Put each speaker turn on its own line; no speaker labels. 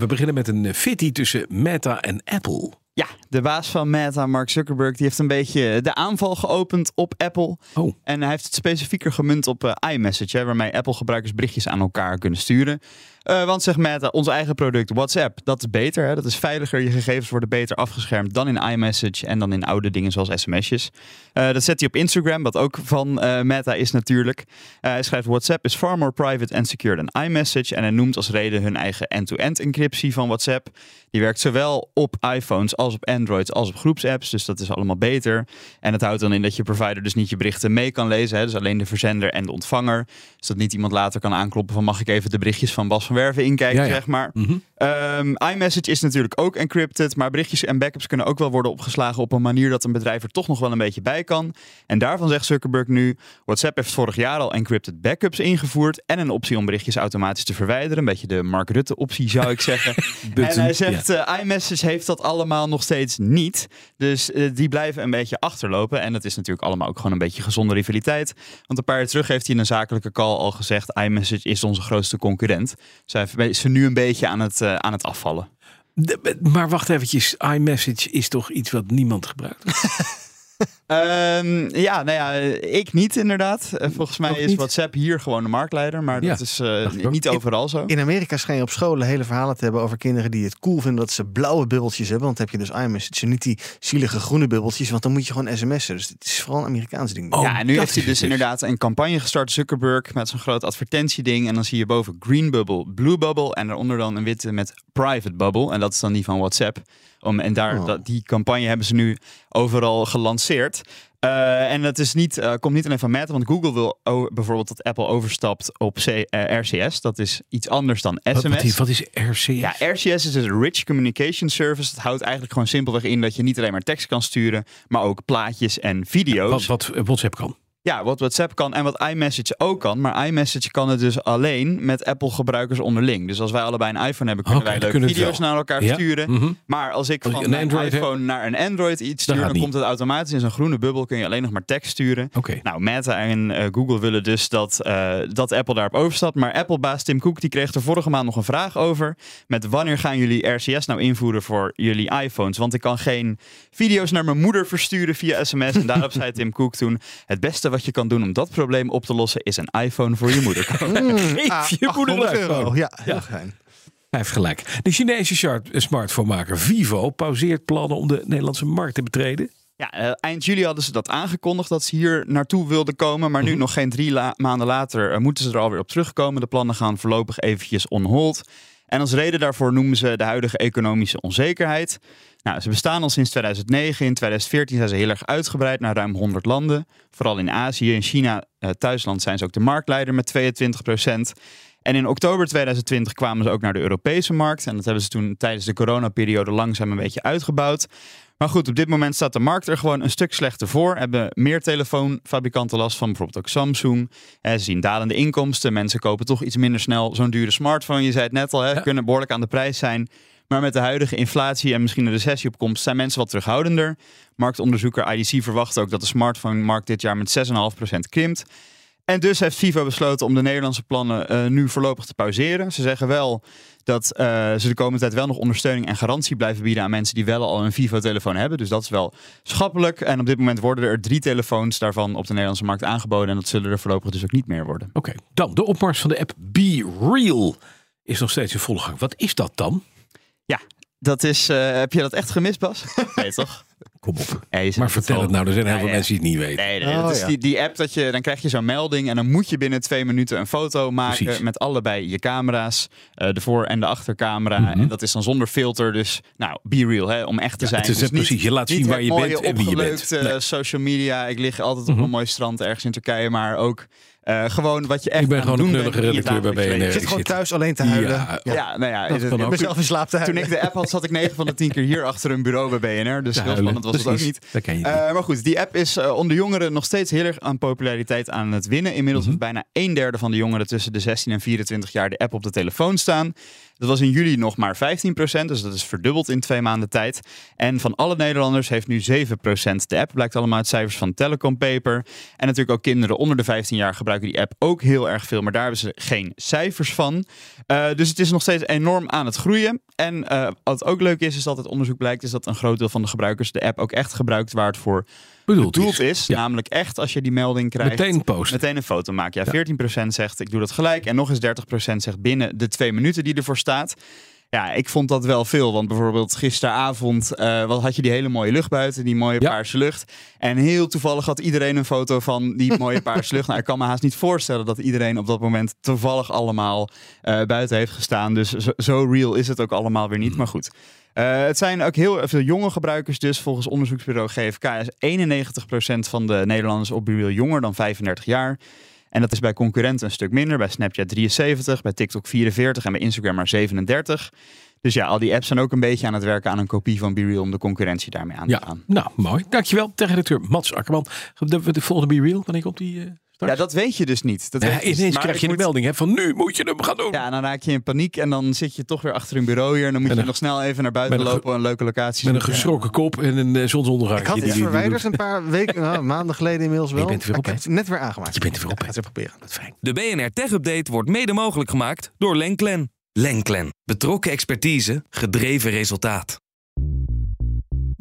We beginnen met een fitty tussen Meta en Apple.
Ja, de baas van Meta, Mark Zuckerberg, die heeft een beetje de aanval geopend op Apple.
Oh.
En hij heeft het specifieker gemunt op eh, iMessage, hè, waarmee Apple-gebruikers berichtjes aan elkaar kunnen sturen. Uh, want zegt Meta, ons eigen product WhatsApp, dat is beter. Hè? Dat is veiliger. Je gegevens worden beter afgeschermd dan in iMessage en dan in oude dingen zoals sms'jes. Uh, dat zet hij op Instagram, wat ook van Meta is natuurlijk. hij schrijft WhatsApp is far more private and secure than iMessage. En hij noemt als reden hun eigen end-to-end encryptie van WhatsApp. Die werkt zowel op iPhones als op Android als op groepsapps. Dus dat is allemaal beter. En het houdt dan in dat je provider dus niet je berichten mee kan lezen. Hè? Dus alleen de verzender en de ontvanger. Dus dat niet iemand later kan aankloppen van mag ik even de berichtjes van Bas van Werven inkijken,
Ja, ja.
zeg maar.
Mhm.
Ehm, iMessage is natuurlijk ook encrypted, maar berichtjes en backups kunnen ook wel worden opgeslagen op een manier dat een bedrijf er toch nog wel een beetje bij kan. En daarvan zegt Zuckerberg nu, WhatsApp heeft vorig jaar al encrypted backups ingevoerd en een optie om berichtjes automatisch te verwijderen. Een beetje de Mark Rutte optie zou ik zeggen. en hij zegt, eh, iMessage heeft dat allemaal nog steeds niet. Dus eh, die blijven een beetje achterlopen. En dat is natuurlijk allemaal ook gewoon een beetje gezonde rivaliteit. Want een paar jaar terug heeft hij in een zakelijke call al gezegd, iMessage is onze grootste concurrent. Dus hij is er nu een beetje aan het, eh, aan het afvallen.
De- maar wacht eventjes, iMessage is toch iets wat niemand gebruikt?
Ehm, ja, nou ja, ik niet inderdaad. Eh, volgens mij is? WhatsApp hier gewoon de marktleider, maar
Ja,
dat is eh, niet overal zo.
In Amerika schijn je op scholen hele verhalen te hebben over kinderen die het cool vinden dat ze blauwe bubbeltjes hebben. Want dan heb je dus iMessage en niet die zielige groene bubbeltjes. Want dan moet je gewoon sms'en. Dus het is vooral een Amerikaans ding.
Oh,
ja, en nu
dat
heeft hij dus
dus.
inderdaad een campagne gestart, Zuckerberg, met zo'n groot advertentieding. En dan zie je boven Green Bubble, Blue Bubble en daaronder dan een witte met Private Bubble. En dat is dan die van WhatsApp. Om, en daar,
Oh.
dat, die campagne hebben ze nu overal gelanceerd. Eh, en dat is niet, eh, komt niet alleen van Meta, want Google wil bijvoorbeeld dat Apple overstapt op C, eh, RCS. Dat is iets anders dan SMS.
wat, is, wat is RCS?
Ja, RCS is dus Rich Communication Service. Het houdt eigenlijk gewoon simpelweg in dat je niet alleen maar tekst kan sturen, maar ook plaatjes en video's.
wat, wat WhatsApp kan.
Ja, wat WhatsApp kan en wat iMessage ook kan. Maar iMessage kan het dus alleen met Apple-gebruikers onderling. Dus als wij allebei een iPhone hebben, kunnen wij leuke video's naar elkaar
Ja,
sturen.
mhm.
Maar als ik
Als
van
een Android
iPhone naar een Android iets stuur, dan komt het automatisch in zo'n groene bubbel. Kun je alleen nog maar tekst sturen. Nou, Meta en eh, Google willen dus dat, eh, dat Apple daarop overstapt. Maar Apple-baas Tim Cook die kreeg er vorige maand nog een vraag over. Met wanneer gaan jullie RCS nou invoeren voor jullie iPhones? Want ik kan geen video's naar mijn moeder versturen via sms. En daarop zei Tim Cook toen... Het beste wat je kan doen om dat probleem op te lossen... is een iPhone voor je moeder kopen.
Ah,
Geef je moeder een
800 euro.
iPhone.
Ja, heel fijn.
Hij heeft gelijk. De Chinese chart- smartphonemaker Vivo pauzeert plannen om de Nederlandse markt te betreden.
Ja, eh, eind juli hadden ze dat aangekondigd dat ze hier naartoe wilden komen. Maar nu, nog geen drie la- maanden later, eh, moeten ze er alweer op terugkomen. De plannen gaan voorlopig eventjes on hold. En als reden daarvoor noemen ze de huidige economische onzekerheid. Nou, ze bestaan al sinds 2009. In 2014 zijn ze heel erg uitgebreid naar ruim 100 landen. Vooral in Azië. In China, eh, thuisland, zijn ze ook de marktleider met 22 En in oktober 2020 kwamen ze ook naar de Europese markt. En dat hebben ze toen tijdens de coronaperiode langzaam een beetje uitgebouwd. Maar goed, op dit moment staat de markt er gewoon een stuk slechter voor. Hebben meer telefoonfabrikanten last van, bijvoorbeeld ook Samsung. Eh, ze zien dalende inkomsten. Mensen kopen toch iets minder snel zo'n dure smartphone. Je zei het net al, hè,
Ja.
kunnen behoorlijk aan de prijs zijn. Maar met de huidige inflatie en misschien een recessie op komst zijn mensen wat terughoudender. Marktonderzoeker IDC verwacht ook dat de smartphone-markt dit jaar met 6,5% krimpt. En dus heeft Vivo besloten om de Nederlandse plannen eh, nu voorlopig te pauzeren. Ze zeggen wel dat eh, ze de komende tijd wel nog ondersteuning en garantie blijven bieden aan mensen die wel al een Vivo-telefoon hebben. Dus dat is wel schappelijk. En op dit moment worden er drie telefoons daarvan op de Nederlandse markt aangeboden. En dat zullen er voorlopig dus ook niet meer worden.
Oké, dan de opmars van de app Be Real is nog steeds in volle gang. Wat is dat dan?
Ja, dat is. eh, heb je dat echt gemist, Bas? Nee, toch?
Kom op.
Ja,
Maar vertel het nou, er zijn heel veel
ja.
mensen die het niet weten.
Nee, nee
Oh,
dat is
ja.
die, die app dat je, dan krijg je zo'n melding en dan moet je binnen twee minuten een foto maken
Precies.
met allebei je camera's, eh, de voor- en de achtercamera.
Mhm.
En dat is dan zonder filter, dus nou, be real, hè, om echt te zijn.
het is
Dus
precies, je laat zien waar je bent en wie je bent. Nee.
social media. Ik lig altijd op
Mhm.
een mooi strand ergens in Turkije, maar ook Eh, gewoon wat je echt
Ik ben
aan
gewoon
het
een knullige redacteur bij BNR.
Je zit gewoon thuis alleen te huilen.
Ja,
Ja.
Ja, nou ja,
Dat
het-.
Mezelf in slaap te
toen ik de app had, zat ik 9 van de 10 keer hier achter een bureau bij BNR. Dus heel spannend was het ook
Precies.
niet.
Dat ken je niet.
Eh, maar goed, die app is eh, onder jongeren nog steeds heel erg aan populariteit aan het winnen. Inmiddels
Mhm.
heeft bijna een derde van de jongeren tussen de 16 en 24 jaar de app op de telefoon staan. Dat was in juli nog maar 15%, dus dat is verdubbeld in twee maanden tijd. En van alle Nederlanders heeft nu 7% de app. Blijkt allemaal uit cijfers van Telecom Paper. En natuurlijk ook kinderen onder de 15 jaar gebruiken die app ook heel erg veel. Maar daar hebben ze geen cijfers van. Eh, dus het is nog steeds enorm aan het groeien. En eh, wat ook leuk is, is dat het onderzoek blijkt... is dat een groot deel van de gebruikers de app ook echt gebruikt... waar het voor
Bedoeld
bedoeld
is. Ja.
Namelijk echt als je die melding krijgt...
Meteen posten.
Meteen een foto maken. Ja, 14% zegt ik doe dat gelijk. En nog eens 30% zegt binnen de twee minuten die ervoor staat. Ja, ik vond dat wel veel. Want bijvoorbeeld gisteravond eh, wat had je die hele mooie lucht buiten. Die mooie
Ja.
paarse lucht. En heel toevallig had iedereen een foto van die mooie paarse lucht. Nou, ik kan me haast niet voorstellen dat iedereen op dat moment toevallig allemaal eh, buiten heeft gestaan. Dus zo, zo real is het ook allemaal weer niet. Maar goed. Eh, het zijn ook heel veel jonge gebruikers dus. Volgens onderzoeksbureau GFK is 91% van de Nederlanders op Real jonger dan 35 jaar. En dat is bij concurrenten een stuk minder. Bij Snapchat 73, bij TikTok 44 en bij Instagram maar 37. Dus ja, al die apps zijn ook een beetje aan het werken aan een kopie van BeReal om de concurrentie daarmee aan te
Ja,
gaan.
nou mooi. Dankjewel, techredacteur Mats Akkerman. De, de volgende Be Real, wanneer komt die eh?
Ja, dat weet je dus niet. Dat
Ja,
dus
ineens.
Maar
krijg je
moet-
melding hè, van nu moet je hem gaan doen.
Ja, en dan raak je in paniek en dan zit je toch weer achter een bureau hier. En dan moet je
een-
nog snel even naar buiten
een
lopen, een leuke locatie
Met een geschrokken kop en een eh, zonsondergang.
Ik had iets verwijderd een paar weken, nou, maanden geleden inmiddels wel.
Je bent er weer op,
net weer aangemaakt.
Je bent er weer op,
Ja, het weer proberen.
Wat fijn.
De BNR Tech Update wordt mede mogelijk gemaakt door Lenklen. Lenklen. Betrokken expertise, gedreven resultaat.